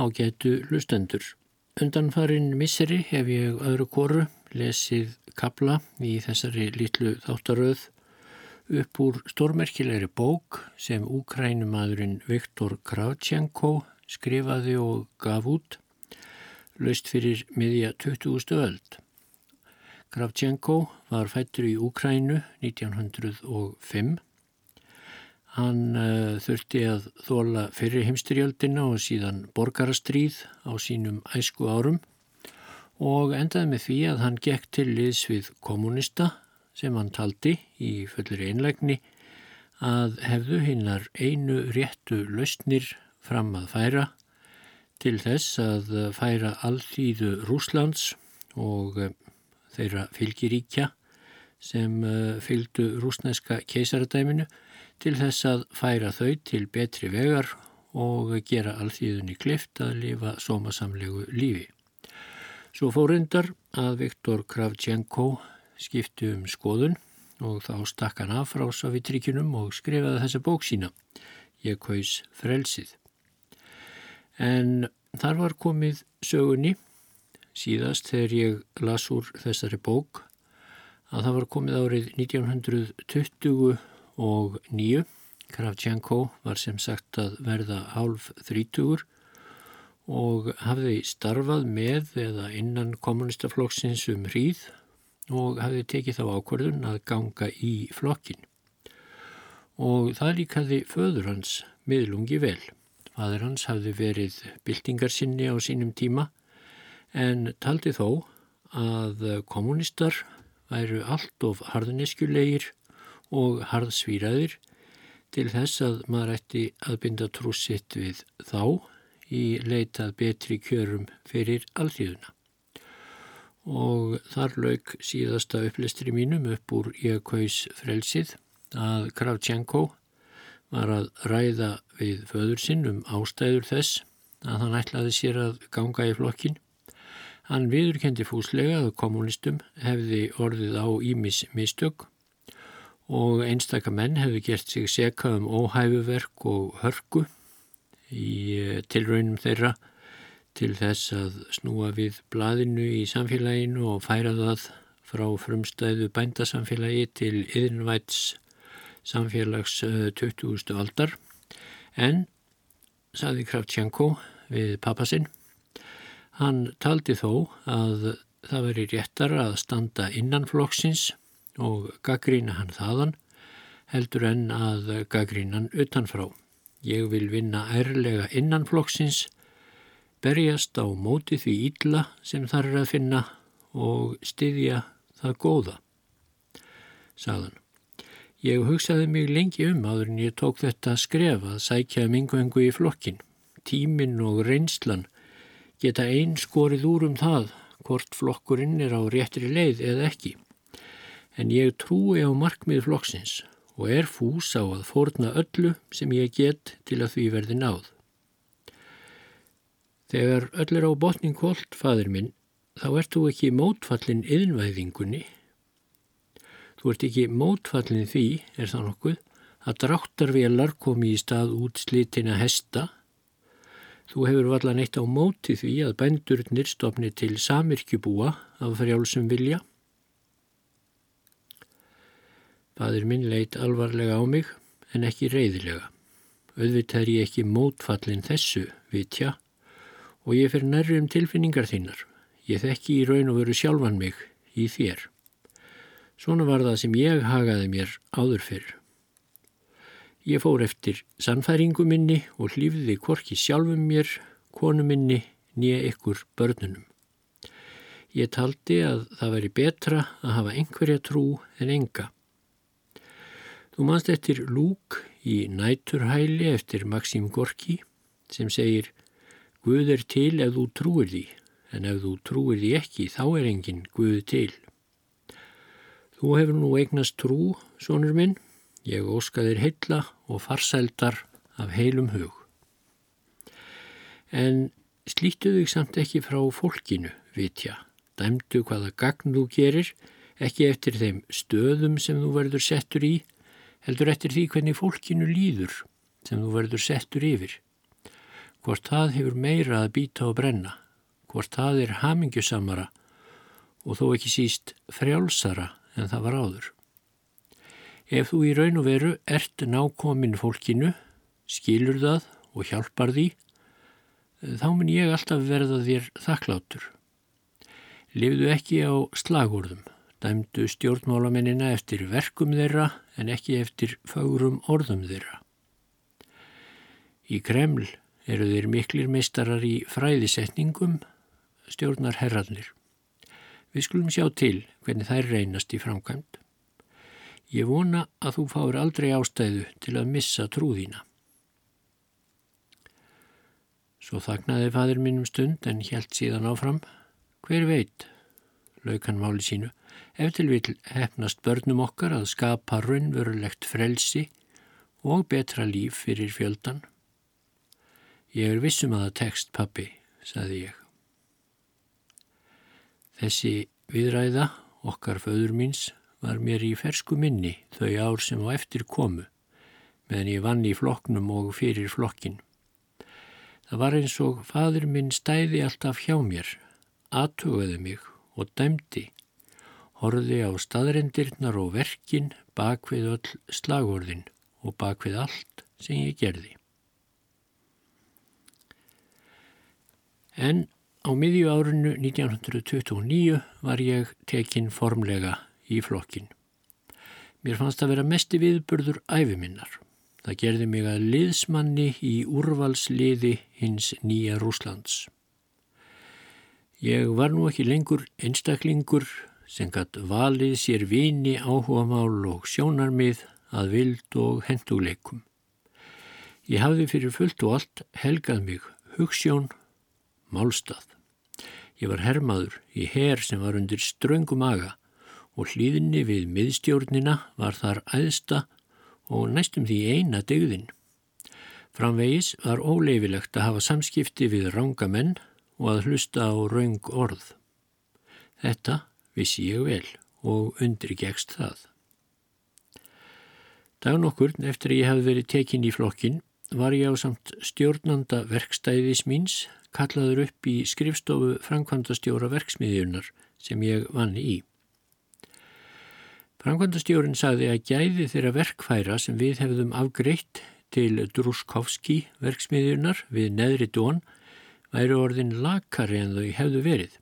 Ágætu lustendur. Undanfarin misseri hef ég öðru koru lesið kabla í þessari litlu þáttaröð upp úr stórmerkilegri bók sem úkrænumadurinn Viktor Kravchenko skrifaði og gaf út, löst fyrir miðja 20. öld. Kravchenko var fættur í Úkrænu 1905 Hann uh, þurfti að þóla fyrir heimstyrjöldina og síðan borgarastríð á sínum æsku árum og endaði með því að hann gekk til liðs við kommunista sem hann taldi í fullir einlegni að hefðu hinnar einu réttu lausnir fram að færa til þess að færa alþýðu Rúslands og uh, þeirra fylgiríkja sem uh, fylgdu rúsneska keisaradæminu til þess að færa þau til betri vegar og gera alþýðunni klift að lifa sómasamlegu lífi. Svo fórundar að Viktor Kravchenko skipti um skoðun og þá stakk hann af frá Savitríkinum og skrifaði þessa bók sína, Ég kaus frelsið. En þar var komið sögunni síðast þegar ég las úr þessari bók að það var komið árið 1920 og nýju. Kravchenko var sem sagt að verða hálf þrítugur og hafði starfað með eða innan kommunistaflokksins um hríð og hafði tekið þá ákvörðun að ganga í flokkin. Og það líkaði föður hans miðlungi vel. Fadur hans hafði verið byltingarsinni á sínum tíma en taldi þó að kommunistar væru allt of harðneskjulegir og harðsvíraðir til þess að maður ætti að binda trússitt við þá í leitað betri kjörum fyrir alþjóðuna. Og þar lauk síðasta upplistri mínum upp úr ég kaus frelsið að Kravchenko var að ræða við föður sinn um ástæður þess að hann ætlaði sér að ganga í flokkin. Hann viðurkendi fúslega að kommunistum hefði orðið á Ímis mistök og einstakar menn hefðu gert sig seka um óhæfuverk og hörku í eh, tilraunum þeirra til þess að snúa við blaðinu í samfélaginu og færa það frá frumstæðu bændasamfélagi til yðinvæts samfélags 20. Eh, aldar en, saði Kravtjanko við pappasinn, hann taldi þó að það veri réttar að standa innan flokksins og gaggrína hann þaðan heldur en að gaggrína hann utanfrá. Ég vil vinna ærlega innan flokksins, berjast á móti því ílla sem þar er að finna og styðja það góða, sagðan. Ég hugsaði mig lengi um áður en ég tók þetta skref að sækja minguengu í flokkin. Tímin og reynslan geta einn skorið úr um það hvort flokkurinn er á réttri leið eða ekki en ég trúi á markmið flokksins og er fús á að fórna öllu sem ég get til að því verði náð. Þegar öll er á botning kvöld, fadur minn, þá ert þú ekki mótfallin yðnvæðingunni. Þú ert ekki mótfallin því, er það nokkuð, að dráttarvelar komi í stað út slitina hesta. Þú hefur vallan eitt á móti því að bændurnir stopni til samirkjubúa af frjálsum vilja Fadir minn leitt alvarlega á mig en ekki reyðilega. Öðvitað er ég ekki mótfallin þessu, vitja, og ég fer nærri um tilfinningar þínar. Ég þekki í raun og veru sjálfan mig í þér. Svona var það sem ég hagaði mér áður fyrr. Ég fór eftir sannfæringu minni og hlýfði korki sjálfum mér, konu minni, nýja ykkur börnunum. Ég taldi að það veri betra að hafa einhverja trú en enga. Þú mannst eftir lúk í næturhæli eftir Maxim Gorki sem segir Guð er til ef þú trúir því, en ef þú trúir því ekki þá er enginn Guð til. Þú hefur nú eignast trú, sonur minn, ég óska þér heilla og farsældar af heilum hug. En slítu þig samt ekki frá fólkinu, vitja, dæmdu hvaða gagn þú gerir, ekki eftir þeim stöðum sem þú verður settur í, heldur eftir því hvernig fólkinu líður sem þú verður settur yfir. hvort það hefur meira að býta og brenna, hvort það er hamingjusamara og þó ekki síst frjálsara en það var áður. Ef þú í raun og veru ert nákomin fólkinu, skilur það og hjálpar því, þá mun ég alltaf verða þér þakklátur. Livðu ekki á slagurðum, dæmdu stjórnmálamennina eftir verkum þeirra en ekki eftir fagrum orðum þeirra. Í Kreml eru þeir miklir meistarar í fræðisetningum stjórnar herrarnir. Við skulum sjá til hvernig þær reynast í framkvæmt. Ég vona að þú fáir aldrei ástæðu til að missa trúðína. Svo þaknaði fadur mínum stund en helt síðan áfram. Hver veit, lauk hann máli sínu, ef til vil hefnast börnum okkar að skapa raunverulegt frelsi og betra líf fyrir fjöldan. Ég er vissum að það tekst pappi, saði ég. Þessi viðræða, okkar föður míns, var mér í fersku minni þau ár sem á eftir komu, meðan ég vann í flokknum og fyrir flokkin. Það var eins og fadur minn stæði alltaf hjá mér, aðtugaði mig og dæmdi, horði á staðrendirnar og verkin bak við öll slagorðin og bak við allt sem ég gerði. En Á miðju árinu 1929 var ég tekinn formlega í flokkin. Mér fannst að vera mesti viðburður æfiminnar. Það gerði mig að liðsmanni í úrvalsliði hins nýja Rúslands. Ég var nú ekki lengur einstaklingur sem gatt valið sér vini áhuga mál og sjónarmið að vild og hendugleikum. Ég hafði fyrir fullt og allt helgað mig hugssjón málstað. Ég var hermaður í her sem var undir ströngum aga og hlýðinni við miðstjórnina var þar æðsta og næstum því eina degðin. Framvegis var óleifilegt að hafa samskipti við ranga menn og að hlusta á raung orð. Þetta vissi ég vel og undrigegst það. Dagun okkur eftir að ég hafði verið tekinn í flokkin var ég á samt stjórnanda verkstæðis míns kallaður upp í skrifstofu Frankvandastjóra verksmiðjunar sem ég vann í. Frankvandastjórin sagði að gæði þeirra verkfæra sem við hefðum afgreitt til Druskovski verksmiðjunar við neðri dón væri orðin lakari en þau hefðu verið.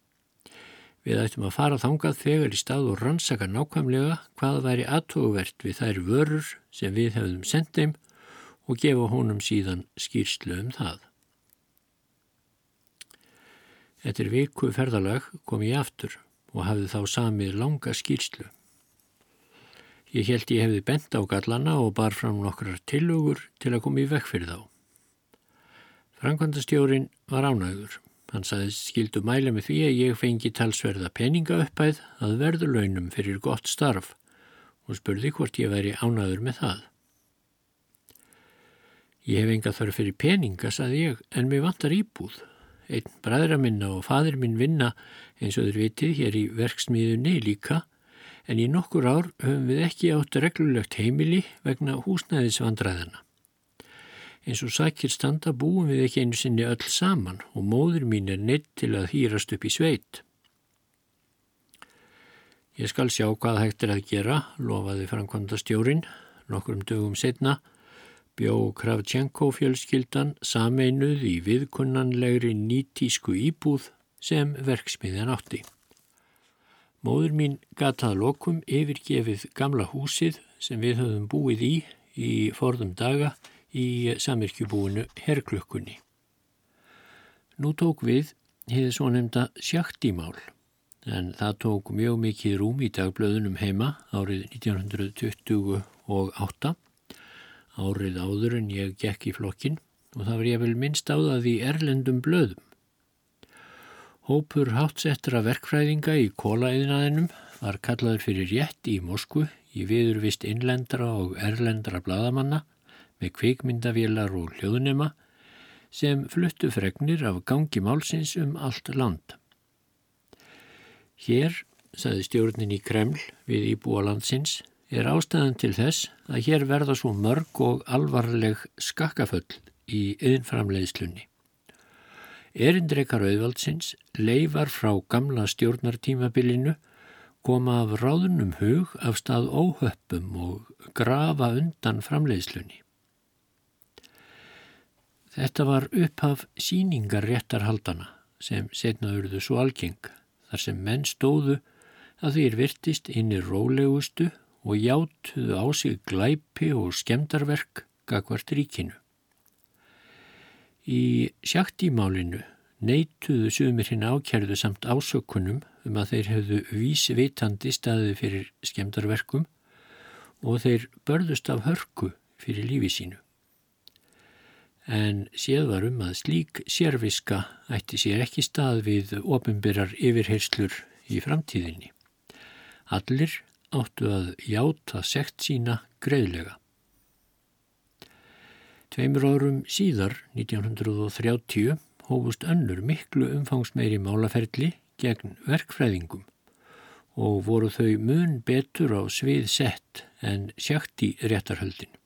Við ættum að fara þangað þegar í stað og rannsaka nákvæmlega hvað væri aðtóguvert við þær vörur sem við hefðum sendeim og gefa honum síðan skýrslu um það. Eftir viku ferðalag kom ég aftur og hafði þá samið langa skýrslu. Ég held ég hefði bent á gallana og bar fram nokkrar tillögur til að koma í vekk fyrir þá. Frankvandastjórin var ánægur. Hann saði skildu mæla með því að ég fengi talsverða peninga uppæð að verðu launum fyrir gott starf og spurði hvort ég væri ánægur með það. Ég hef enga þarf fyrir peninga, saði ég, en mér vantar íbúð. Einn bræðra minna og fadir minn vinna eins og þeir vitið hér í verksmiðunni líka en í nokkur ár höfum við ekki átt reglulegt heimili vegna húsnæðisvandræðana. Eins og sækir standa búum við ekki einu sinni öll saman og móður mín er neitt til að hýrast upp í sveit. Ég skal sjá hvað hægt er að gera, lofaði framkvæmda stjórin, nokkur um dögum setna bjó Kravtjenko fjölskyldan sameinuð í viðkunnanlegri nýtísku íbúð sem verksmiðjan átti. Móður mín gatað lokum yfirgefið gamla húsið sem við höfum búið í í forðum daga í samirkjubúinu Herklökkunni. Nú tók við hefði svo nefnda sjaktímál en það tók mjög mikið rúm í dagblöðunum heima árið 1928 árið áður en ég gekk í flokkin og það var ég vel minnst á það í erlendum blöðum. Hópur hátsettra verkfræðinga í kólaeðinaðinum var kallaður fyrir rétt í Moskvu í viðurvist innlendra og erlendra bladamanna með kvikmyndavélar og hljóðnema sem fluttu fregnir af gangi málsins um allt land. Hér, saði stjórnin í Kreml við íbúa landsins, er ástæðan til þess að hér verða svo mörg og alvarleg skakkaföll í yðinframleiðslunni. Erindrekar auðvaldsins leifar frá gamla stjórnartímabilinu koma af ráðunum hug af stað óhöppum og grafa undan framleiðslunni. Þetta var upphaf síningar réttarhaldana sem setnaðurðu svo algeng þar sem menn stóðu að þeir virtist inni rólegustu og játuðu á sig glæpi og skemdarverk gagvart ríkinu. Í sjaktímálinu neituðu sumir hinn ákjærðu samt ásökunum um að þeir hefðu vísvitandi staði fyrir skemdarverkum og þeir börðust af hörku fyrir lífi sínu. En séð var um að slík sérviska ætti sér ekki stað við ofinbyrjar yfirherslur í framtíðinni. Allir áttu að játa sekt sína greiðlega. Tveimur árum síðar, 1930, hófust önnur miklu umfangsmeiri málaferli gegn verkfræðingum og voru þau mun betur á svið sett en sjátt í réttarhöldin.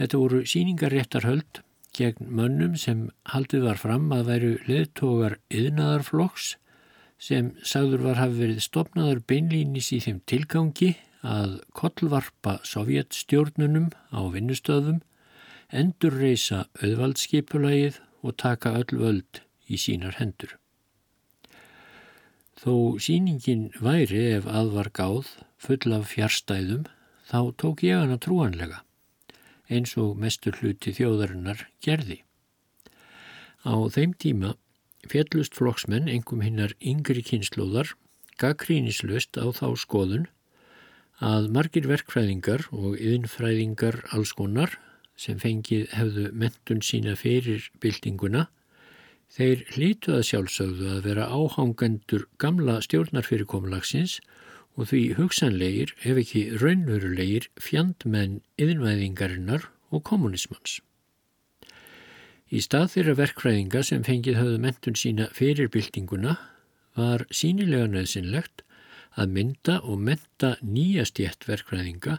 Þetta voru síningarréttarhöld gegn mönnum sem haldið var fram að væru leðtogar yðnaðarflokks sem sagður var hafi verið stopnaður beinlýnis í þeim tilgangi að kollvarpa sovjetstjórnunum á vinnustöðum, endur reysa auðvaldskipulagið og taka öll völd í sínar hendur. Þó síningin væri ef að var gáð full af fjárstæðum þá tók ég hana trúanlega eins og mestur hluti þjóðarinnar gerði. Á þeim tíma Fjellust flokksmenn, engum hinnar yngri kynnslóðar, gaggrínislust á þá skoðun að margir verkfræðingar og yðinfræðingar allskonar sem fengið hefðu mentun sína fyrir byltinguna, þeir hlítu að sjálfsögðu að vera áhangendur gamla stjórnarfyrirkomlagsins og því hugsanlegir, ef ekki raunverulegir, fjandmenn yðinvæðingarinnar og kommunismans. Í stað þeirra verkfræðinga sem fengið höfðu mentun sína fyrir byltinguna var sínilega nöðsynlegt að mynda og menta nýja stjætt verkfræðinga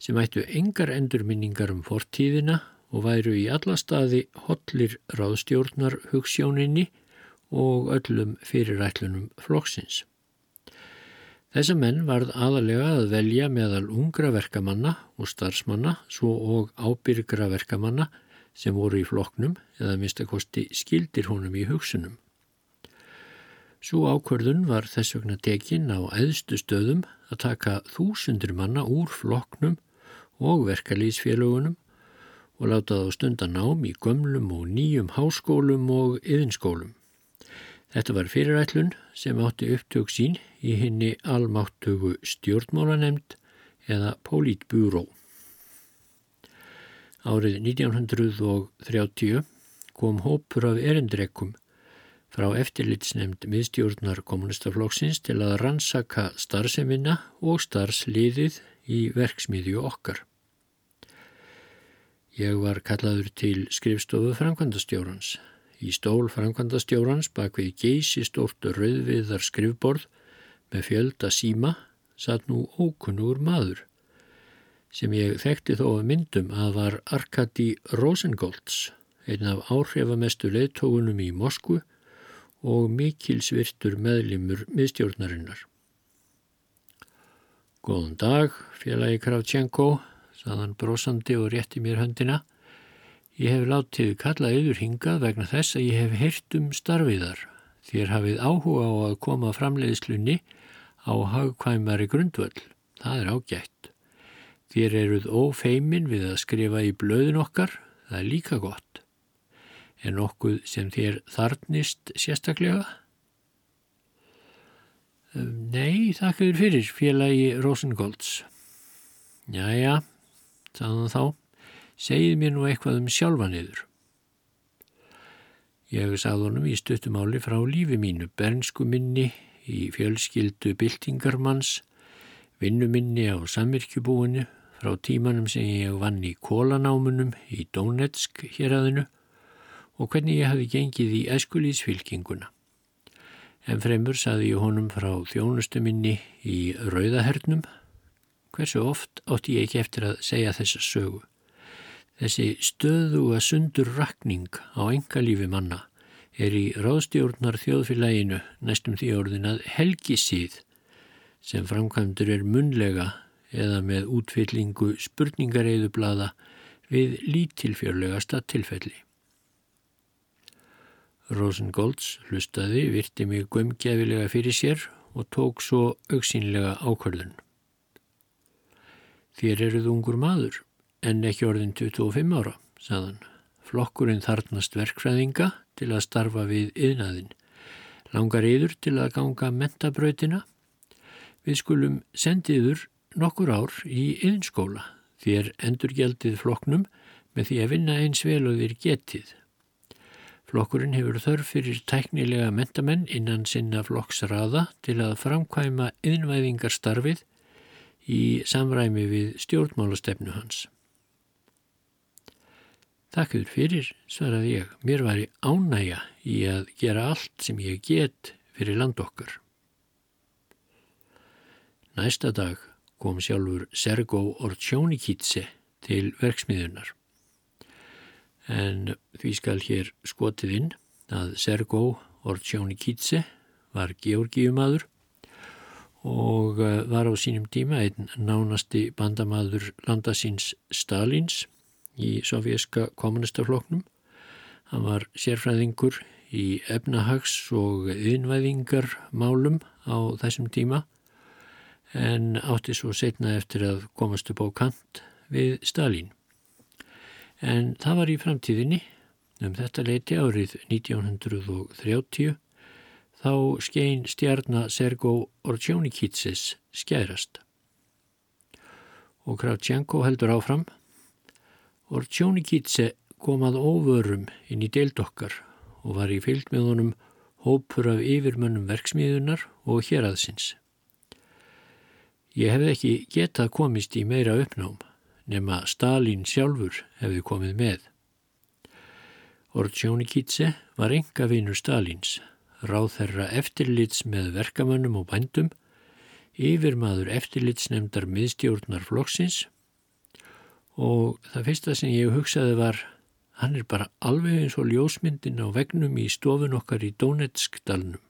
sem ættu engar endurminningar um fortíðina og væru í alla staði hotlir ráðstjórnar hugssjóninni og öllum fyrirætlunum flokksins. Þessa menn varð aðalega að velja meðal ungra verkamanna og starfsmanna svo og ábyrgra verkamanna sem voru í floknum eða minnstakosti skildir honum í hugsunum. Svo ákvörðun var þess vegna tekinn á eðstu stöðum að taka þúsundur manna úr floknum og verkalýsfélagunum og láta þá stundan ám í gömlum og nýjum háskólum og yðinskólum. Þetta var fyrirætlun sem átti upptök sín í henni almáttugu stjórnmálanemnd eða pólítbúró. Árið 1930 kom hópur af erindrekum frá eftirlitsnemnd miðstjórnar kommunistaflokksins til að rannsaka starfseminna og starfsliðið í verksmiðju okkar. Ég var kallaður til skrifstofu framkvæmdastjórans. Í stól framkvæmdastjórans bak við geysi stórtu rauðviðar skrifborð með fjölda síma satt nú ókunnur maður sem ég þekkti þó að myndum að var Arkadi Rosengolds, einn af áhrifamestu leittógunum í Moskvu og mikilsvirtur meðlimur miðstjórnarinnar. Góðan dag, félagi Kravtjenko, saðan brosandi og rétti mér höndina. Ég hef látið kalla yfir hingað vegna þess að ég hef heyrt um starfiðar. Þér hafið áhuga á að koma framleiðslunni á hagkvæmari grundvöld. Það er ágætt. Þér eruð ófeimin við að skrifa í blöðun okkar, það er líka gott. Er nokkuð sem þér þarnist sérstaklega? Nei, þakka þér fyrir félagi Rosengolds. Jæja, sagðan þá, segið mér nú eitthvað um sjálfaniður. Ég sagði honum í stuttumáli frá lífi mínu, bernsku minni í fjölskyldu byltingarmanns, vinnu minni á samvirkjubúinu frá tímanum sem ég vann í kólanámunum í Donetsk hér aðinu og hvernig ég hafi gengið í eskulísfylkinguna. En fremur saði ég honum frá þjónustu minni í Rauðahernum. Hversu oft átti ég ekki eftir að segja þessa sögu. Þessi stöðu að sundur rakning á engalífi manna er í ráðstjórnar þjóðfélaginu næstum því orðin að helgisíð sem framkvæmdur er munlega eða með útfyllingu spurningareiðublada við lítilfjörlegasta tilfelli. Rosengolds hlustaði, virti mig gömgefilega fyrir sér og tók svo auksínlega ákvörðun. Þér eruð ungur maður, en ekki orðin 25 ára, saðan. Flokkurinn þarnast verkfræðinga til að starfa við yðnaðin. Langar yður til að ganga mentabrautina. Við skulum sendiður nokkur ár í yðnskóla. Þér endurgjaldið flokknum með því að vinna eins vel og þér getið. Flokkurinn hefur þörf fyrir tæknilega mentamenn innan sinna flokksraða til að framkvæma yðnvæðingarstarfið í samræmi við stjórnmálastefnu hans. Þakkur fyrir, svaraði ég, mér var í ánægja í að gera allt sem ég get fyrir land okkar. Næsta dag kom sjálfur Sergo Ortsjónikítse til verksmiðunar en því skal hér skotið inn að Sergo Ortsjónikítse var georgíumadur og eh, var á sínum tíma einn nánasti bandamadur landasins Stalins í sovjerska kommunistafloknum. Hann var sérfræðingur í efnahags- og innvæðingarmálum á þessum tíma en átti svo setna eftir að komast upp á kant við Stalin. En það var í framtíðinni, um þetta leiti árið 1930, þá skein stjarnar Sergo Ortsjónikítsis skærast. Og Kravtjenko heldur áfram. Ortsjónikítse kom að óvörum inn í deildokkar og var í fylg með honum hópur af yfirmönnum verksmiðunar og héraðsins. Ég hefði ekki getað komist í meira uppnám nema Stalin sjálfur hefði komið með. Ortsjónikítse var enga vinur Stalins, ráð þeirra eftirlits með verkamönnum og bændum, yfirmaður eftirlitsnemdar miðstjórnar flokksins og það fyrsta sem ég hugsaði var hann er bara alveg eins og ljósmyndin á vegnum í stofun okkar í Donetsk-dalnum.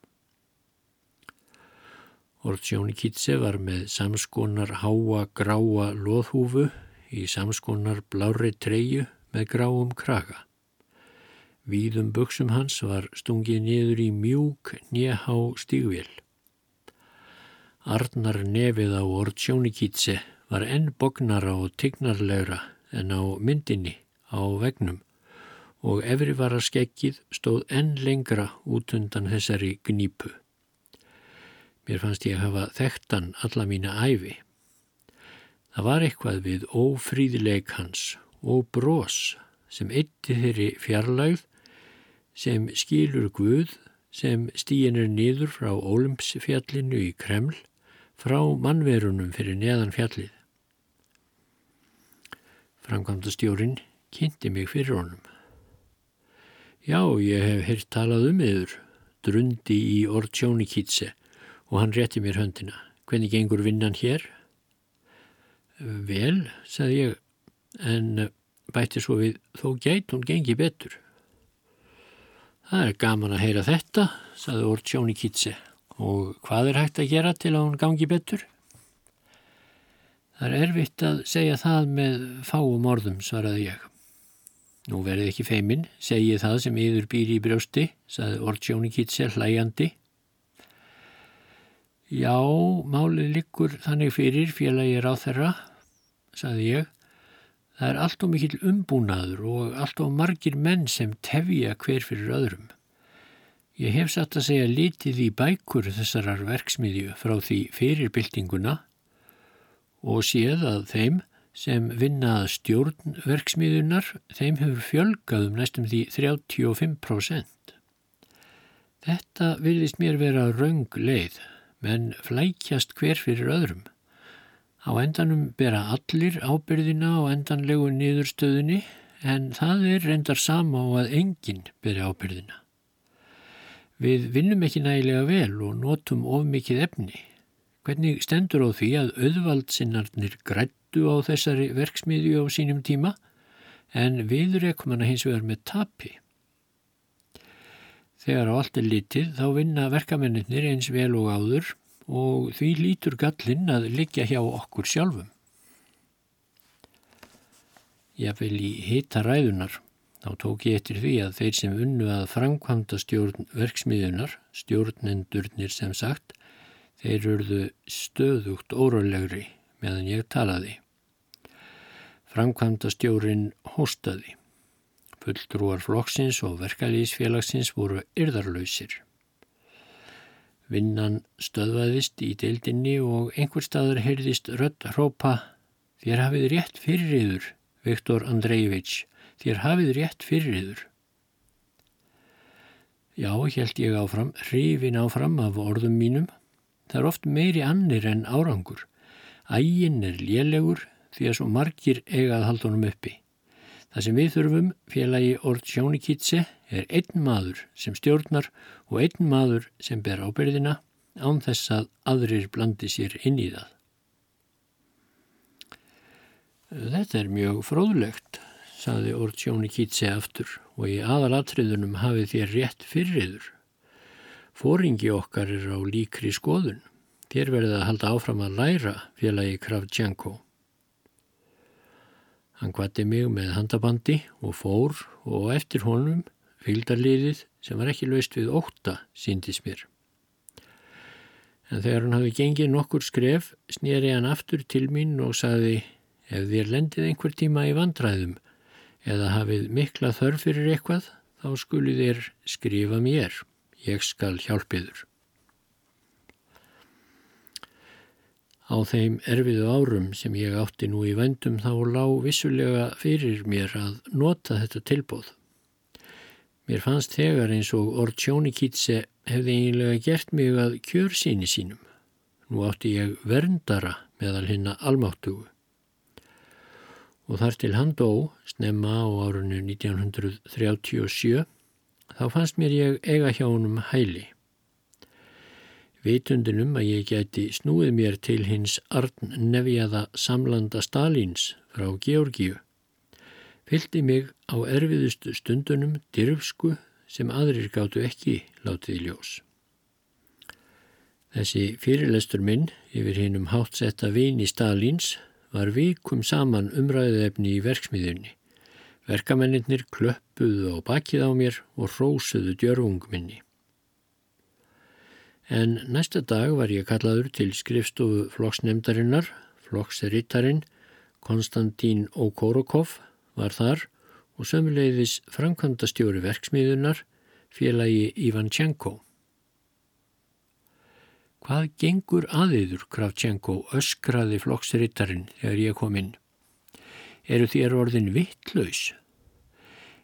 Ortsjónikítse var með samskonar háa gráa loðhúfu í samskonar blári treyu með gráum kraga. Víðum buksum hans var stungið niður í mjúk nýjahá stígvél. Arnar nefið á Ortsjónikítse var enn bognara og tignarlegra en á myndinni á vegnum og efri var að skekkið stóð enn lengra út undan þessari gnípu. Mér fannst ég hafa þekktan alla mína æfi. Það var eitthvað við ófríðileik hans og brós sem eitti þeirri fjarlægð sem skilur Guð sem stíin er niður frá Ólimpsfjallinu í Kreml frá mannverunum fyrir neðan fjallið. Framkvæmda stjórin kynnti mig fyrir honum. Já, ég hef hirt talað um yfir, drundi í Ortsjónikítse og hann rétti mér höndina. Hvernig gengur vinnan hér? Vel, sagði ég, en bætti svo við þó gæt hún gengi betur. Það er gaman að heyra þetta, sagði Órt Sjóni Kítse, og hvað er hægt að gera til að hún gangi betur? Það er erfitt að segja það með fáum orðum, svaraði ég. Nú verði ekki feiminn, segi það sem yður býr í brjósti, sagði Órt Sjóni Kítse hlæjandi. Já, málið liggur þannig fyrir félagir á þeirra, saði ég, það er allt og mikill umbúnaður og allt og margir menn sem tefja hver fyrir öðrum. Ég hef satt að segja litið í bækur þessarar verksmiðju frá því fyrirbyltinguna og séð að þeim sem vinnað stjórnverksmiðunar, þeim hefur fjölgað um næstum því 35%. Þetta vilist mér vera raung leið, menn flækjast hver fyrir öðrum. Á endanum bera allir ábyrðina á endanlegu niðurstöðunni en það er reyndar sama á að enginn beri ábyrðina. Við vinnum ekki nægilega vel og notum of mikið efni. Hvernig stendur á því að auðvaldsinnarnir grættu á þessari verksmiðju á sínum tíma en við rekum hana hins vegar með tapi. Þegar á allt er litið þá vinna verkamennir eins vel og áður og því lítur gallinn að liggja hjá okkur sjálfum. Ég vil í hita ræðunar. Þá tók ég eftir því að þeir sem unnu að framkvæmda stjórn verksmiðunar, stjórnendurnir sem sagt, þeir urðu stöðugt órálegri meðan ég talaði. Framkvæmda stjórn hóstaði. Fulltrúar flokksins og verkalýsfélagsins voru yrðarlausir. Vinnan stöðvaðist í deildinni og einhver staður heyrðist rödd hrópa Þér hafið rétt fyrir yður, Viktor Andrejević, þér hafið rétt fyrir yður. Já, held ég áfram, hrifin áfram af orðum mínum. Það er oft meiri annir en árangur. Ægin er lélegur því að svo margir eigað haldunum uppi. Það sem við þurfum, félagi Ord Sjónikítse, er einn maður sem stjórnar og einn maður sem ber ábyrðina án þess að aðrir blandi sér inn í það. Þetta er mjög fróðlegt, saði Ord Sjónikítse aftur og í aðalatriðunum hafið þér rétt fyrriður. Fóringi okkar er á líkri skoðun. Þér verðið að halda áfram að læra félagi Kravtjanko. Hann kvatti mig með handabandi og fór og eftir honum fylgdarliðið sem var ekki laust við óta síndis mér. En þegar hann hafi gengið nokkur skref snýri hann aftur til mín og saði ef þér lendið einhver tíma í vandræðum eða hafið mikla þörf fyrir eitthvað þá skulið þér skrifa mér. Ég skal hjálpiður. Á þeim erfiðu árum sem ég átti nú í vendum þá lág vissulega fyrir mér að nota þetta tilbóð. Mér fannst þegar eins og Ortsjónikítse hefði eiginlega gert mig að kjör síni sínum. Nú átti ég verndara meðal hinna almáttugu. Og þar til hann dó, snemma á árunnu 1937, þá fannst mér ég eiga hjá honum hæli vitundinum að ég geti snúið mér til hins arn nefjaða samlanda Stalins frá Georgíu. Fyldi mig á erfiðustu stundunum dyrfsku sem aðrir gáttu ekki látið í ljós. Þessi fyrirlestur minn yfir hinnum hátsetta vini Stalins var vikum saman umræðuefni í verksmiðunni. Verkamennir klöppuðu á bakið á mér og rósuðu djörfungminni. En næsta dag var ég kallaður til skrifstofu flokksnemdarinnar, flokksrittarinn Konstantín Okorokov var þar og sömuleiðis framkvæmda stjóri verksmiðunar félagi Ivanchenko. Hvað gengur aðiður, Kravchenko, öskraði flokksrittarinn þegar ég kom inn? Eru þér orðin vittlaus?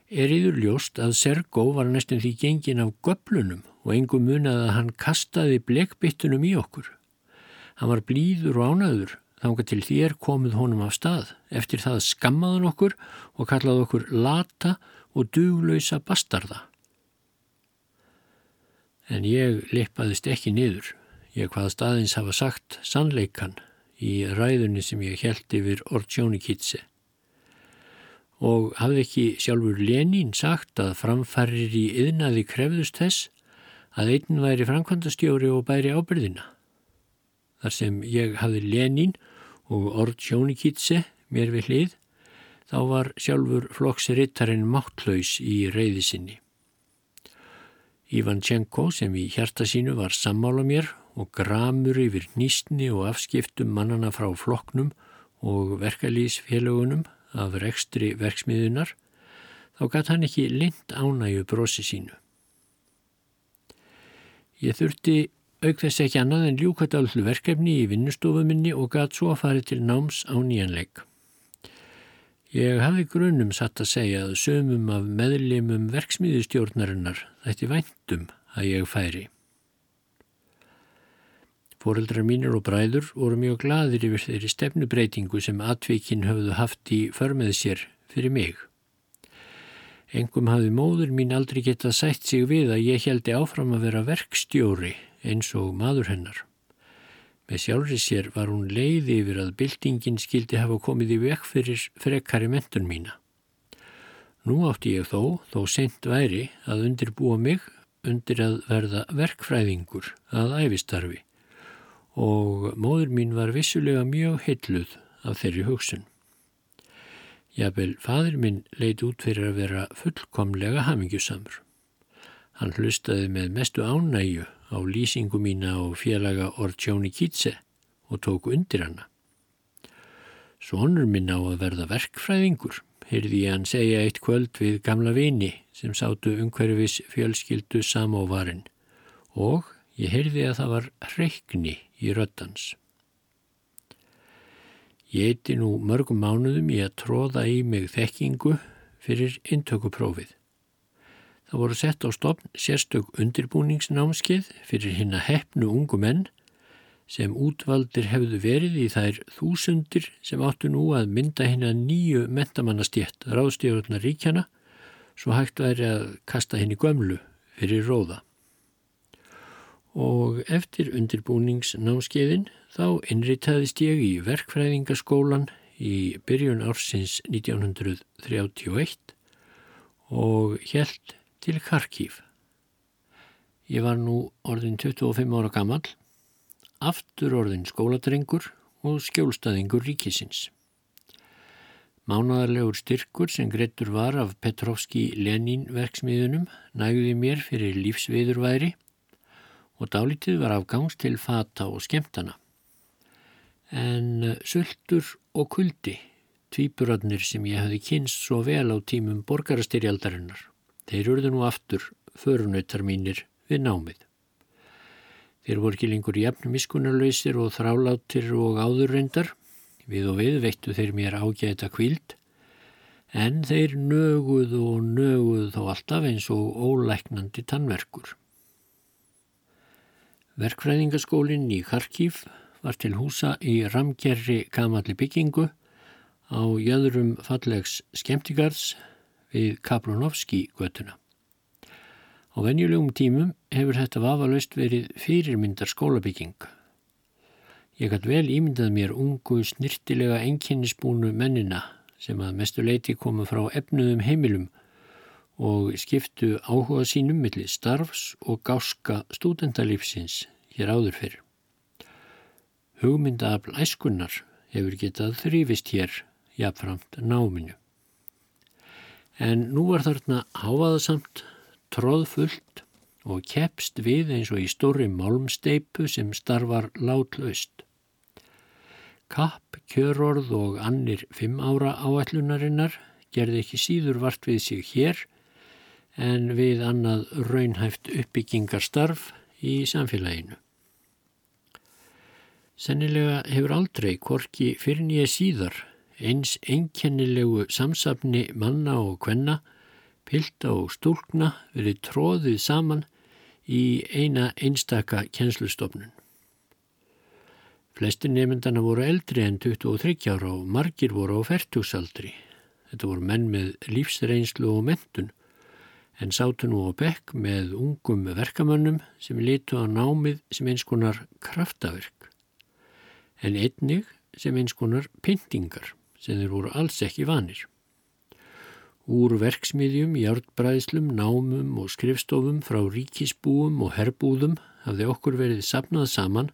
Er yður ljóst að Sergó var næstum því gengin af göblunum og engum munið að hann kastaði blekbyttunum í okkur. Hann var blíður og ánaður þánga til þér komið honum af stað. Eftir það skammaðan okkur og kallaði okkur lata og duglausa bastarda. En ég lippaðist ekki niður. Ég hvað staðins hafa sagt sannleikan í ræðunni sem ég held yfir Ortsjónikitsi. Og hafði ekki sjálfur Lenín sagt að framfærir í yðnaði krefðust þess að einn væri framkvæmdastjóri og bæri ábyrðina. Þar sem ég hafði Lenin og Ord Sjónikitse mér við hlið, þá var sjálfur flokksrittarinn máttlaus í reyði sinni. Ivan Tjenko sem í hjarta sínu var sammála mér og gramur yfir nýstni og afskiptum mannana frá flokknum og verkalýsfélagunum af rekstri verksmiðunar, þá gæti hann ekki lind ánægu brosi sínu. Ég þurfti auk þess ekki annað en ljúkvættallu verkefni í vinnustofuminni og gæt svo að fara til náms á nýjanleik. Ég hafði grunum satt að segja að sömum af meðlimum verksmiðistjórnarinnar þætti væntum að ég færi. Fóreldrar mínir og bræður voru mjög gladir yfir þeirri stefnubreitingu sem atvíkin höfðu haft í förmið sér fyrir mig. Engum hafði móður mín aldrei getað sætt sig við að ég heldi áfram að vera verkstjóri eins og maður hennar. Með sjálfri sér var hún leiði yfir að byltingin skildi hafa komið í vekk fyrir frekkari mentun mína. Nú átti ég þó, þó sent væri, að undirbúa mig undir að verða verkfræðingur að æfistarfi og móður mín var vissulega mjög heilluð af þeirri hugsun. Jafnvel, fadur minn leit út fyrir að vera fullkomlega hamingjusamur. Hann hlustaði með mestu ánægju á lýsingu mína og félaga Ortjóni Kítse og tók undir hana. Sónur minn á að verða verkfræðingur, heyrði ég hann segja eitt kvöld við gamla vini sem sátu umhverfis fjölskyldu samóvarinn og ég heyrði að það var hreikni í röddans. Ég eiti nú mörgum mánuðum í að tróða í mig þekkingu fyrir intökuprófið. Það voru sett á stopn sérstök undirbúningsnámskeið fyrir hinn að hefnu ungu menn sem útvaldir hefðu verið í þær þúsundir sem áttu nú að mynda hinn að nýju mentamannastjétt ráðstjórnar ríkjana svo hægt væri að kasta henni gömlu fyrir róða. Og eftir undirbúningsnámskeiðin þá innritaðist ég í verkfræðingaskólan í byrjun ársins 1931 og helt til Karkív. Ég var nú orðin 25 ára gammal aftur orðin skóladrengur og skjólstaðingur ríkisins. Mánadarlegur styrkur sem greitur var af Petrovski Lenin verksmiðunum nægði mér fyrir lífsviðurværi og dálítið var afgangs til fata og skemtana. En sultur og kuldi, tvíburarnir sem ég hafi kynst svo vel á tímum borgarastyrjaldarinnar, þeir urðu nú aftur förunautar mínir við námið. Þeir voru ekki lengur jafn miskunarlausir og þráláttir og áðurrendar. Við og við veittu þeir mér ágæta kvíld, en þeir nöguð og nöguð þó alltaf eins og ólæknandi tannverkur. Verkfræðingaskólinn í Kharkiv var til húsa í ramgerri gamalli byggingu á jöðrum fallegs skemmtigarðs við Kaplunovski götuna. Á venjulegum tímum hefur þetta vafalaust verið fyrirmyndar skólabygging. Ég gætt vel ímyndað mér ungu snirtilega enginnisbúnu mennina sem að mestu leiti komu frá efnuðum heimilum og skiptu áhuga sínum millir starfs og gáska stúdendalífsins hér áður fyrr. Hugmyndaafl æskunnar hefur getað þrýfist hér jafnframt náminu. En nú var þarna háaðasamt tróðfullt og keppst við eins og í stóri málmsteipu sem starfar látlaust. Kapp, kjörorð og annir fimm ára áætlunarinnar gerði ekki síður vart við sig hér en við annað raunhæft uppbyggingarstarf í samfélaginu. Sennilega hefur aldrei korki fyrir nýja síðar eins einkennilegu samsafni manna og kvenna pilda og stúlkna verið tróðið saman í eina einstaka kjenslustofnun. Flestir nefndana voru eldri en 23 ára og margir voru á færtúsaldri. Þetta voru menn með lífsreynslu og mentun en sátu nú á bekk með ungum verkamönnum sem litu á námið sem eins konar kraftaverk en einnig sem eins konar pyntingar sem þeir voru alls ekki vanir. Úr verksmiðjum, hjártbræðslum, námum og skrifstofum frá ríkisbúum og herbúðum hafði okkur verið sapnað saman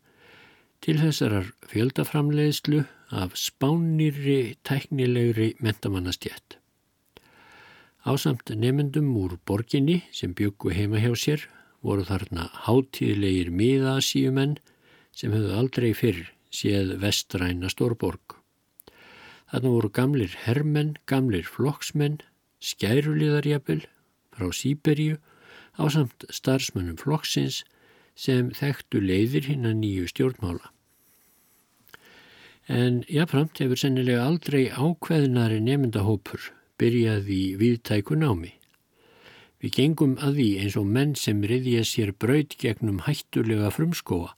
til þessarar fjöldaframleiðslu af spánirri tæknilegri mentamannastjætt. Ásamt nefendum úr borginni sem byggu heima hjá sér voru þarna hátíðlegir miðasíumenn sem höfðu aldrei fyrr séð vestræna stórborg. Þarna voru gamlir herrmenn, gamlir flokksmenn, skæruliðarjapil frá Sýberíu á samt starfsmönnum flokksins sem þekktu leiðir hinn að nýju stjórnmála. En jáfnframt hefur sennilega aldrei ákveðinari nefndahópur byrjað í viðtæku námi. Við gengum að því eins og menn sem riðja sér braud gegnum hættulega frumskóa,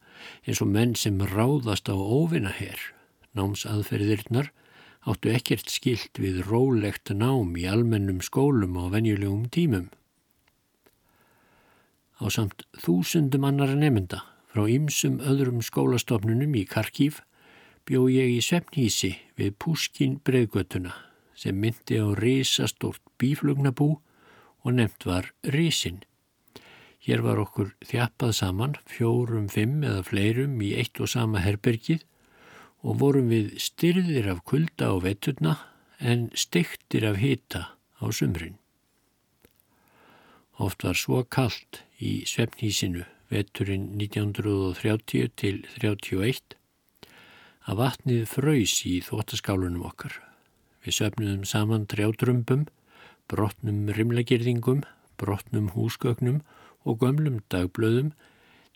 eins og menn sem ráðast á óvinna herr, námsaðferðirnar, áttu ekkert skilt við rólegt nám í almennum skólum á venjulegum tímum. Á samt þúsundum annara nefnda frá ymsum öðrum skólastofnunum í Karkív bjó ég í Svefnhísi við Púskin bregðgötuna sem myndi á risastort bíflugnabú og nefnt var Risin. Hér var okkur þjappað saman, fjórum, fimm eða fleirum í eitt og sama herbergið og vorum við styrðir af kulda á veturna en stektir af hita á sumrin. Oft var svo kallt í svefnhísinu veturinn 1930 til 31 að vatnið fröys í þóttaskálunum okkar. Við söfnuðum saman trjátrömbum, brotnum rimlagirðingum, brotnum húsgögnum og gömlum dagblöðum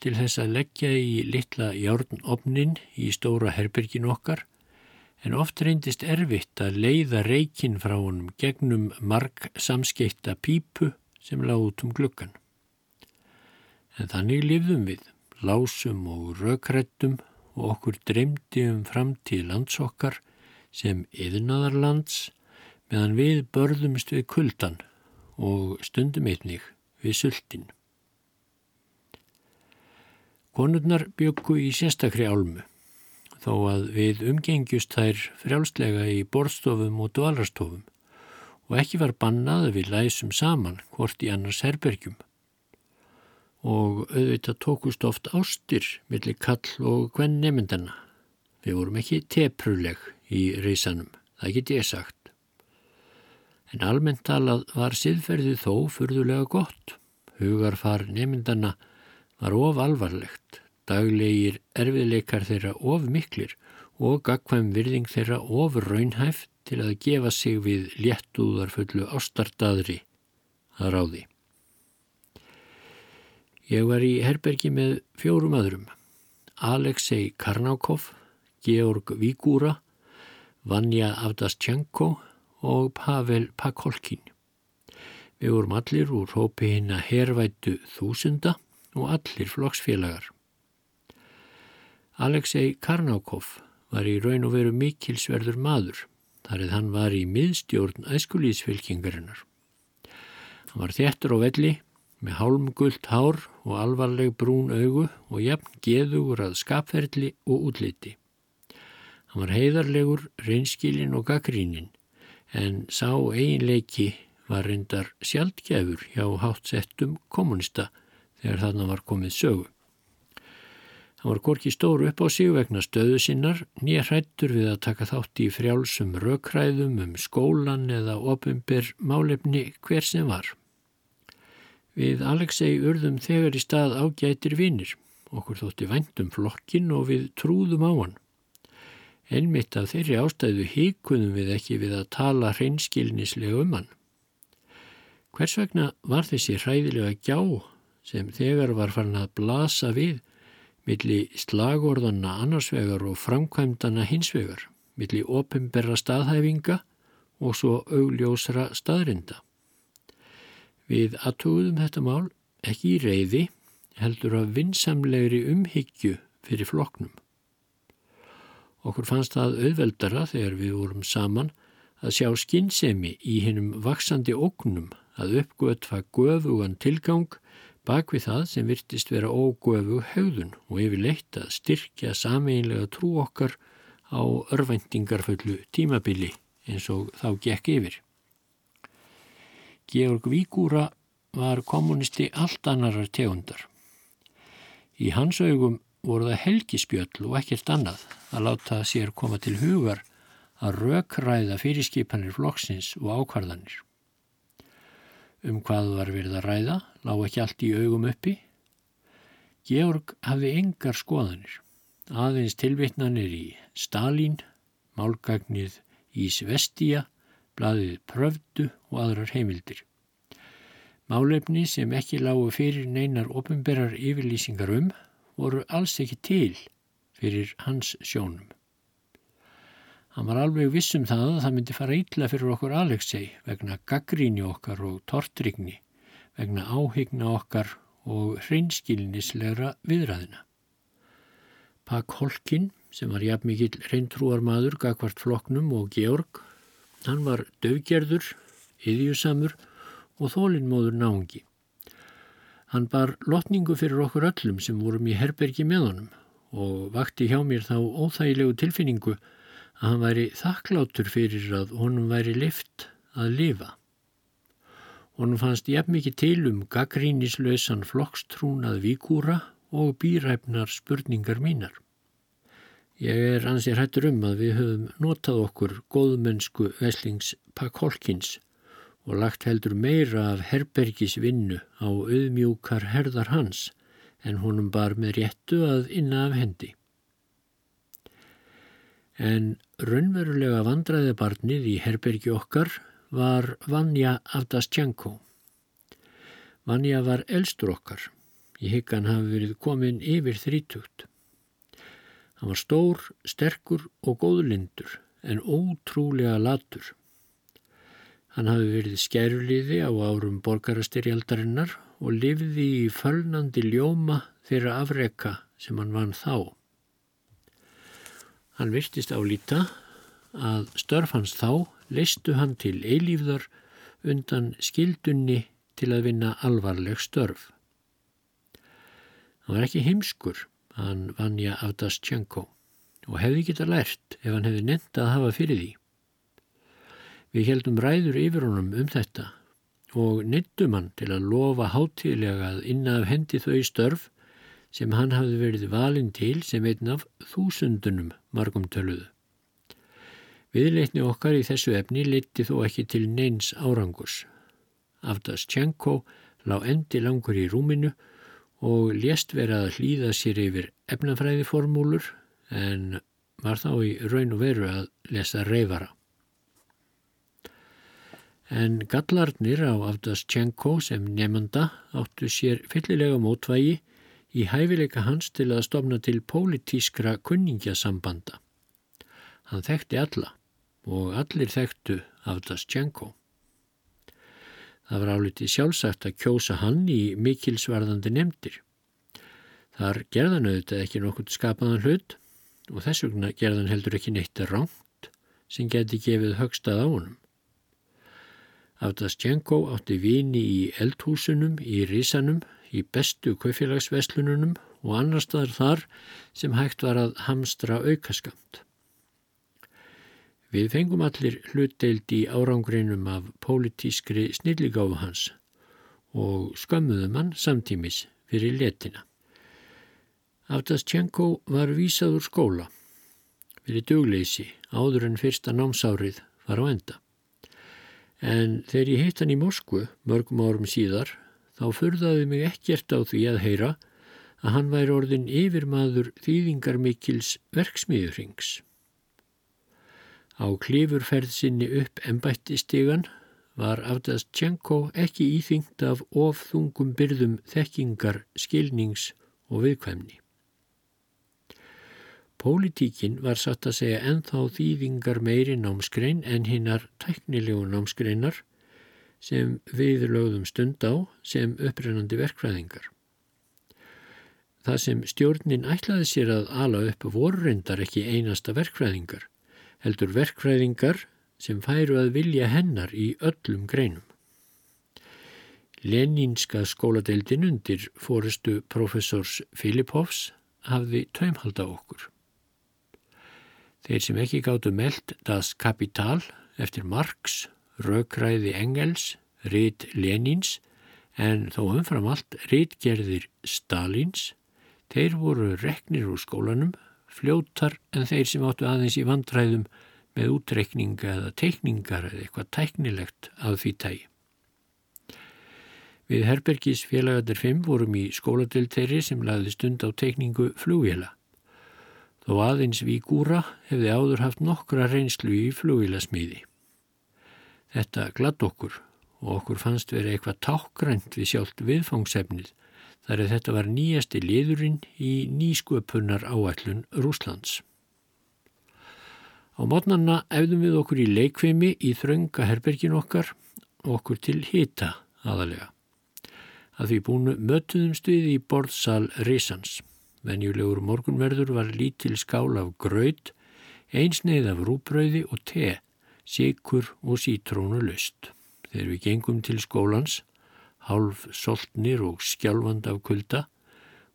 til þess að leggja í litla járnopnin í stóra herbergin okkar en oft reyndist erfitt að leiða reikin frá honum gegnum marg samskeitta pípu sem lág út um glukkan. En þannig lifðum við, lásum og rökrættum og okkur dreymdi um framtíð landsokkar sem yðnaðarlands meðan við börðumst við kuldan og stundum einnig við sultin. Konurnar byggu í sérstakri álmu, þó að við umgengjust þær frjálslega í borstofum og dvalarstofum og ekki var bannað að við læsum saman hvort í annars herbergjum. Og auðvitað tókust oft ástir millir kall og hvenn nefndana. Við vorum ekki tepruleg í reysanum, það get ég sagt. En almennt talað var siðferðið þó furðulega gott. Hugarfar nefndana var of alvarlegt, daglegir erfiðleikar þeirra of miklir og gagkvæm virðing þeirra of raunhæft til að gefa sig við léttúðarfullu ástartadri að ráði. Ég var í herbergi með fjórum öðrum, Alexei Karnákov, Georg Vígúra, Vanja Avdaschenko og Pavel Pakolkin. Við vorum allir úr hópi hinn að hervættu þúsunda og allir flokksfélagar. Alexei Karnákov var í raun og veru mikilsverður maður, þar eða hann var í miðstjórn æskulísfylkingarinnar. Hann var þéttur á velli, með hálmgullt hár og alvarleg brún augu og jafn geðugur að skapferðli og útliti. Hann var heiðarlegur, reynskilin og gaggrínin, en sá eiginleiki var reyndar sjaldgefur hjá hátsettum kommunista þegar þarna var komið sögu. Hann var gorki stóru upp á sig vegna stöðu sinnar, nýja hrættur við að taka þátt í frjálsum rökræðum um skólan eða ofinbyr málefni hver sem var. Við Alexei urðum þegar í stað ágætir vinnir, okkur þótti væntum flokkin og við trúðum á hann. Einmitt af þeirri ástæðu híkunum við ekki við að tala hreinskilnislega um hann. Hvers vegna var þessi hræðilega gjá sem þegar var farin að blasa við milli slagorðana annarsvegar og framkvæmdana hinsvegar, milli opimbera staðhæfinga og svo augljósra staðrinda. Við aðtúðum þetta mál ekki í reyði, heldur af vinsamlegri umhyggju fyrir floknum. Okkur fannst það auðveldara þegar við vorum saman að sjá skinnsemi í hinnum vaksandi ógnum að uppgötfa göfugan tilgang bak við það sem virtist vera ógöfu höfðun og yfir leitt að styrkja sameinlega trú okkar á örvendingarföllu tímabili eins og þá gekk yfir. Georg Víkúra var kommunisti allt annarar tegundar. Í hans augum voru það helgispjöll og ekkert annað að láta sér koma til hugar að rökræða fyrirskipanir flokksins og ákvarðanir. Um hvað var verið að ræða, lág ekki allt í augum uppi. Georg hafði engar skoðanir, aðeins tilvittnanir í Stalin, málgagnið í Svestia, bladið Prövdu og aðrar heimildir. Málefni sem ekki lágu fyrir neinar ofinberar yfirlýsingar um voru alls ekki til fyrir hans sjónum. Hann var alveg vissum það að það myndi fara ítla fyrir okkur Alexei vegna gaggríni okkar og tortrygni, vegna áhyggna okkar og hreinskilnislegra viðræðina. Pak Holkin, sem var jafn mikill reyntrúar maður, gagvart floknum og Georg, hann var döfgerður, yðjusamur og þólinnmóður náungi. Hann bar lotningu fyrir okkur öllum sem vorum í herbergi með honum og vakti hjá mér þá óþægilegu tilfinningu að hann væri þakklátur fyrir að honum væri lift að lifa. Honum fannst jafn mikið til um gaggrínislausan flokkstrúnað víkúra og býræfnar spurningar mínar. Ég er ansið hættur um að við höfum notað okkur góðmennsku veslings Pakkolkins og lagt heldur meira af herbergisvinnu á auðmjúkar herðar hans en honum bar með réttu að inna af hendi. En raunverulega vandraði barnið í herbergi okkar var Vanja Avdastjanko. Vanja var elstur okkar. Ég hygg hann hafi verið komin yfir þrítugt. Hann var stór, sterkur og góðlindur en ótrúlega latur. Hann hafi verið skæruliði á árum borgarastyrjaldarinnar og lifði í fölnandi ljóma þeirra afreka sem hann vann þá. Hann virtist álíta að störf hans þá leistu hann til eilífðar undan skildunni til að vinna alvarleg störf. Hann var ekki heimskur, hann vanja Avdastjenko og hefði geta lært ef hann hefði nefnt að hafa fyrir því. Við heldum ræður yfir honum um þetta og nefndum hann til að lofa hátíðlega að inna af hendi þau störf sem hann hafði verið valinn til sem einn af þúsundunum margum töluðu. Viðleitni okkar í þessu efni liti þó ekki til neins árangurs. Aftas Tjenko lág endi langur í rúminu og lést vera að hlýða sér yfir efnafræðiformúlur en var þá í raun og veru að lesa reyfara. En gallarnir á Aftas Tjenko sem nefnda áttu sér fyllilega mótvægi í hæfileika hans til að stofna til pólitískra kunningjasambanda. Hann þekkti alla og allir þekktu Avdastjenko. Það var álitið sjálfsagt að kjósa hann í mikilsvarðandi nefndir. Þar gerðan auðvitað ekki nokkurt skapaðan hlut og þess vegna gerðan heldur ekki neitt ránt sem geti gefið högstað á honum. Avdastjenko átti vini í eldhúsunum, í risanum, í bestu kaufélagsveslununum og annar staðar þar sem hægt var að hamstra aukaskamt. Við fengum allir hlutdeild í árangrinum af pólitískri snilligáfu hans og skömmuðum hann samtímis fyrir letina. Avdastjenko var vísaður skóla fyrir dugleysi áður en fyrsta námsárið var á enda. En þegar ég hitt hann í Moskvu mörgum árum síðar þá furðaði mig ekkert á því að heyra að hann væri orðin yfirmaður þýðingarmikils verksmiðurings. Á klífurferð sinni upp ennbættistegan var Avdastjenko ekki íþyngt af ofþungum byrðum þekkingar, skilnings og viðkvæmni. Pólitíkin var satt að segja enþá þýðingar meiri námskrein en hinnar tæknilegu námskreinar sem við lögðum stund á sem upprennandi verkfræðingar. Það sem stjórnin ætlaði sér að ala upp voru reyndar ekki einasta verkfræðingar heldur verkfræðingar sem færu að vilja hennar í öllum greinum. Lenínska skóladeildin undir fórustu professors Filipovs hafði taumhalda okkur. Þeir sem ekki gáttu meldt Das Kapital eftir Marx, Rökræði Engels, Rít Lenins en þó umfram allt rítgerðir Stalins, þeir voru reknir úr skólanum fljótar en þeir sem áttu aðeins í vandræðum með útreikninga eða teikningar eða eitthvað tæknilegt af því tægi. Við Herbergis félagarnir 5 vorum í skóladilteri sem laði stund á teikningu flugvila. Þó aðeins Vígúra hefði áður haft nokkra reynslu í flugvilasmíði. Þetta gladd okkur og okkur fannst verið eitthvað tákgrænt við sjálft viðfangsefnið þar að þetta var nýjasti liðurinn í nýsköpunar áætlun Rúslands. Á mótnanna efðum við okkur í leikvimi í þrönga herbergin okkar okkur til hita aðalega. Að því búinu mötuðumst við í borðsal Reysans. Venjulegur morgunverður var lítil skál af gröð, einsneið af rúbröði og te, sikur og sítrónu lust. Þegar við gengum til skólans hálf soltnir og skjálfand af kulda,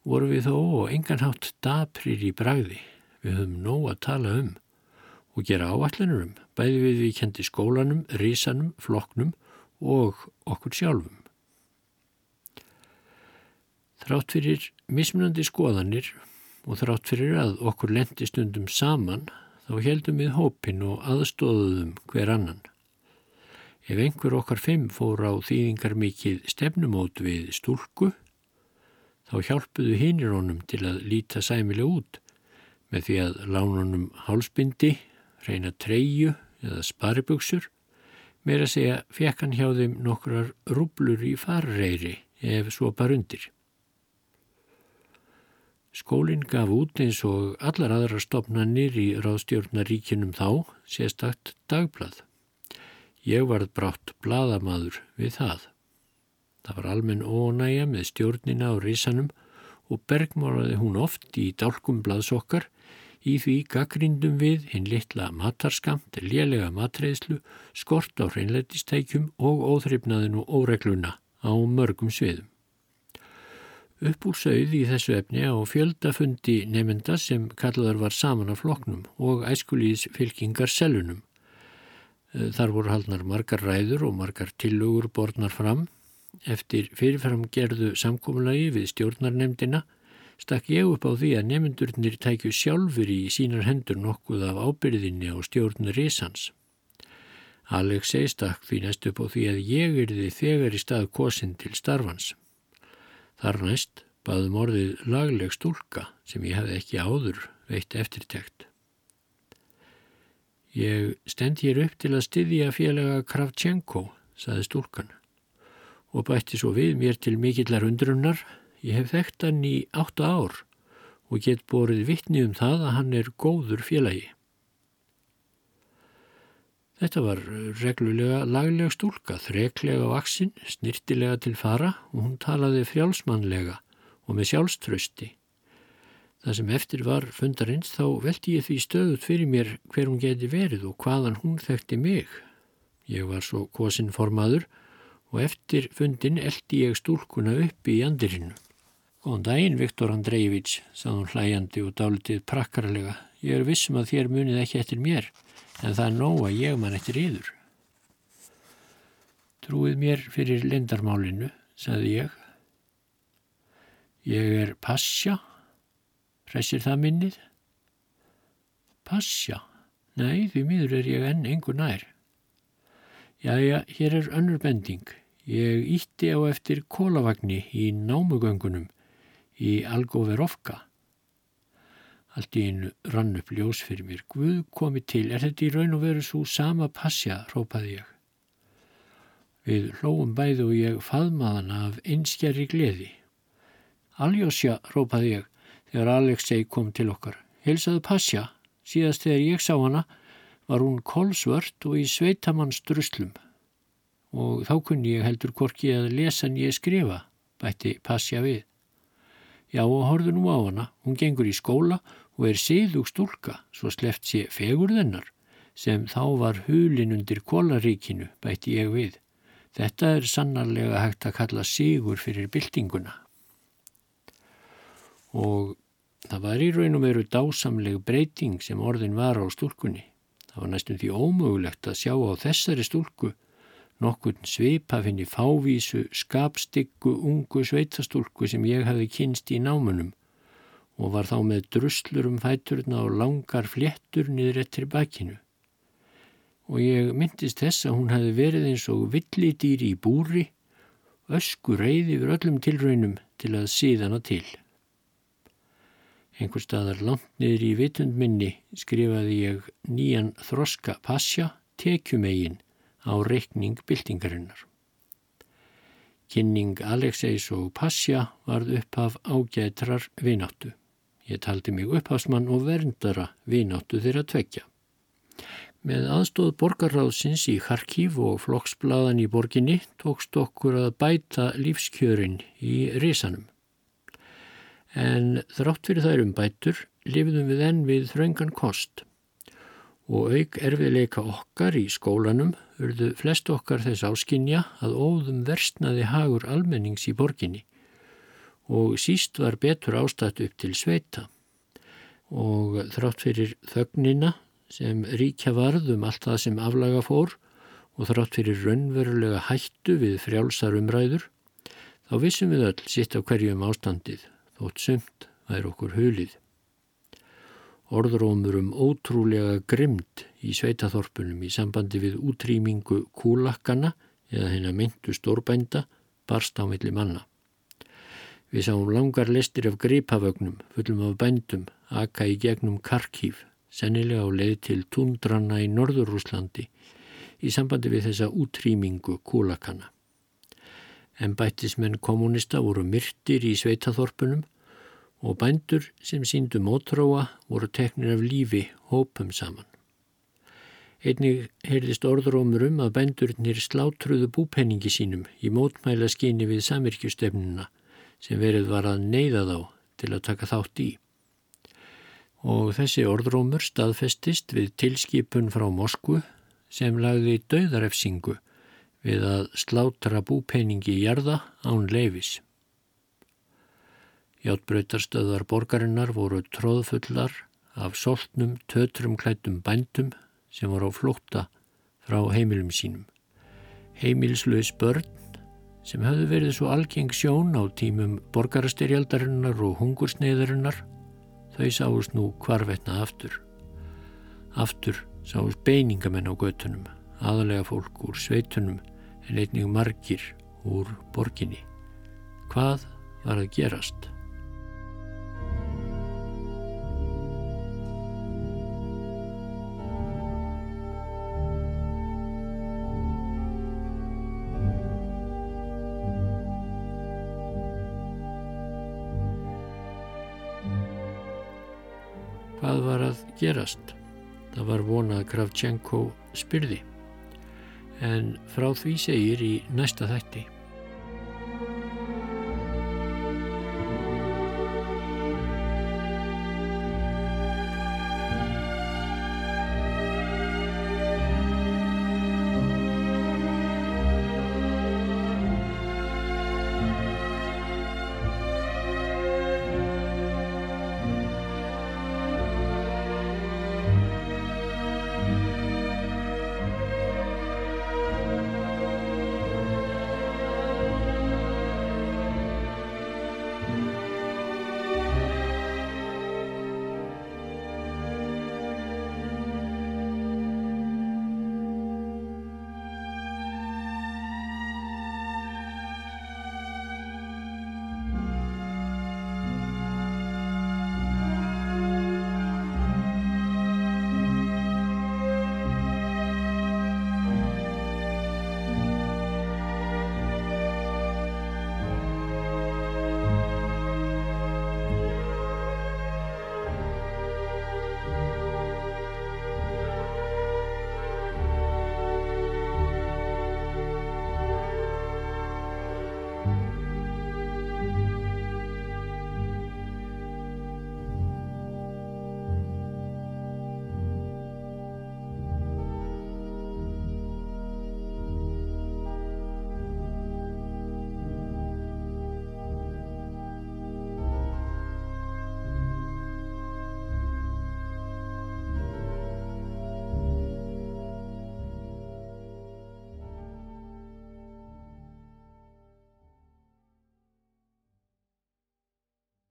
voru við þó og enganhátt daprir í bragði. Við höfum nóg að tala um og gera áallanur um, bæði við við kendi skólanum, risanum, floknum og okkur sjálfum. Þrátt fyrir mismunandi skoðanir og þrátt fyrir að okkur lendi stundum saman þá heldum við hópin og aðstóðuðum hver annan. Ef einhver okkar fimm fór á þýðingar mikið stefnumót við stúlku þá hjálpuðu hinnir honum til að líta sæmilega út með því að lánunum hálsbindi, reyna treyju eða spariböksur meira segja fekk hann hjá þeim nokkrar rúblur í farreiri ef svo bara undir. Skólinn gaf út eins og allar aðra stopnannir í ráðstjórnaríkinum þá sérstakt dagblad. Ég varð brátt bladamadur við það. Það var almenn ónæja með stjórnina á risanum og bergmáraði hún oft í dálkum blaðsokkar í því gaggrindum við hinn litla matarskamt, lélega matreðslu, skort á hreinleitistækjum og óþryfnaðinu óregluna á mörgum sviðum upp úr sögð í þessu efni á fjöldafundi nefnda sem kallaðar var saman af floknum og æskulíðs fylkingar selunum. Eh, þar voru haldnar margar ræður og margar tilugur borðnar fram. Eftir fyrirfram gerðu samkómulagi við stjórnarnemdina stakk ég upp á því að nefndurnir tækju sjálfur í sínar hendur nokkuð af ábyrðinni á stjórnur Ísans. Alexei stakk því næst upp á því að ég erði þegar í stað kosin til starfans. Þar næst baðum orðið lagleg stúlka sem ég hefði ekki áður veitt eftirtekt. Ég stend hér upp til að styðja félaga Kravchenko, saði stúlkan, og bætti svo við mér til mikillar undrunnar. Ég hef þekkt hann í átta ár og get borið vittni um það að hann er góður félagi. Þetta var reglulega lagleg stúlka, þreklega á aksin, snirtilega til fara og hún talaði frjálsmannlega og með sjálfströsti. Það sem eftir var fundarins þá veldi ég því stöðut fyrir mér hver hún geti verið og hvaðan hún þekkti mig. Ég var svo kosinformaður og eftir fundin eldi ég stúlkuna upp í andirinu. Góðan daginn, Viktor Andrejević, sað hún hlæjandi og dálitið prakkarlega. Ég er vissum að þér munið ekki eftir mér en það er nóg að ég mann eftir yður. Trúið mér fyrir lindarmálinu, sagði ég. Ég er passja, hressir það minnið. Passja? Nei, því miður er ég enn engur nær. Jæja, hér er önnur bending. Ég ítti á eftir kólavagni í námugöngunum í Algoverovka. Allt í einu rann upp ljós fyrir mér. Guð komi til, er þetta í raun og veru svo sama passja, rópaði ég. Við hlóum bæði og ég faðmaðan af einskjari gleði. Aljósja, rópaði ég, þegar Alexei kom til okkar. Hilsaðu passja, síðast þegar ég sá hana var hún kolsvört og í sveitamanns druslum. Og þá kunni ég heldur korki að lesa en ég skrifa, bætti passja við. Já og horðu nú á hana, hún gengur í skóla og er síðug stúlka svo sleft sé fegurðennar sem þá var hulin undir kólaríkinu bætti ég við. Þetta er sannarlega hægt að kalla sígur fyrir byltinguna. Og það var í raun og veru dásamleg breyting sem orðin var á stúlkunni. Það var næstum því ómögulegt að sjá á þessari stúlku nokkurn svipafinni fávísu, skapstyggu, ungu sveitastúlku sem ég hafi kynst í námunum og var þá með druslur um fæturna og langar fléttur niður eftir bakinu. Og ég myndist þess að hún hefði verið eins og villidýr í búri, ösku reyði yfir öllum tilraunum til að síðana til. Einhver staðar langt niður í vitund minni skrifaði ég nýjan þroska passja tekjumegin á reikning byltingarinnar. Kynning Alexeis og Passja varð upp af ágætrar vináttu. Ég taldi mig upphásmann og verndara vináttu þeirra tvekja. Með aðstóð borgarráðsins í Harkív og flokksbladan í borginni tókst okkur að bæta lífskjörin í risanum. En þrátt fyrir þær um bætur lifðum við enn við þröngan kost og auk erfiðleika okkar í skólanum urðu flest okkar þess áskinja að óðum verstnaði hagur almennings í borginni og síst var betur ástætt upp til sveita og þrátt fyrir þögnina sem ríkja varðum allt það sem aflaga fór og þrátt fyrir raunverulega hættu við frjálsar umræður, þá vissum við öll sitt á hverjum ástandið, þótt sumt væri okkur hulið. Orðrómur um ótrúlega grimd í sveitaþorpunum í sambandi við útrýmingu kúlakkana eða henn að myndu stórbænda barst á milli manna. Við sáum langar listir af greipavögnum, fullum af bændum, aka í gegnum Karkív, sennilega á leið til tundranna í Norðurúslandi í sambandi við þessa útrýmingu kúlakana. En bættismenn kommunista voru myrtir í sveitaþorpunum og bændur sem síndu mótróa voru teknir af lífi hópum saman. Einnig heyrðist orðrómur um að bændurnir slátruðu búpenningi sínum í mótmæla skyni við samirkjustefnuna sem verið var að neyða þá til að taka þátt í. Og þessi orðrómur staðfestist við tilskipun frá Moskvu sem lagði dauðarefsingu við að slátra búpeningi í jarða án leifis. Hjáttbröytarstöðar borgarinnar voru tróðfullar af soltnum, tötrum klættum bændum sem voru á flótta frá heimilum sínum. Heimilslaus börn sem hafðu verið svo algeng sjón á tímum borgarastyrjaldarinnar og hungursneiðarinnar þau sáist nú hvarvetna aftur. Aftur sáist beiningamenn á göttunum, aðalega fólk úr sveitunum en einnig margir úr borginni. Hvað var að gerast? Gerast? Það var vonað Kravchenko spyrði. En frá því segir í næsta þætti.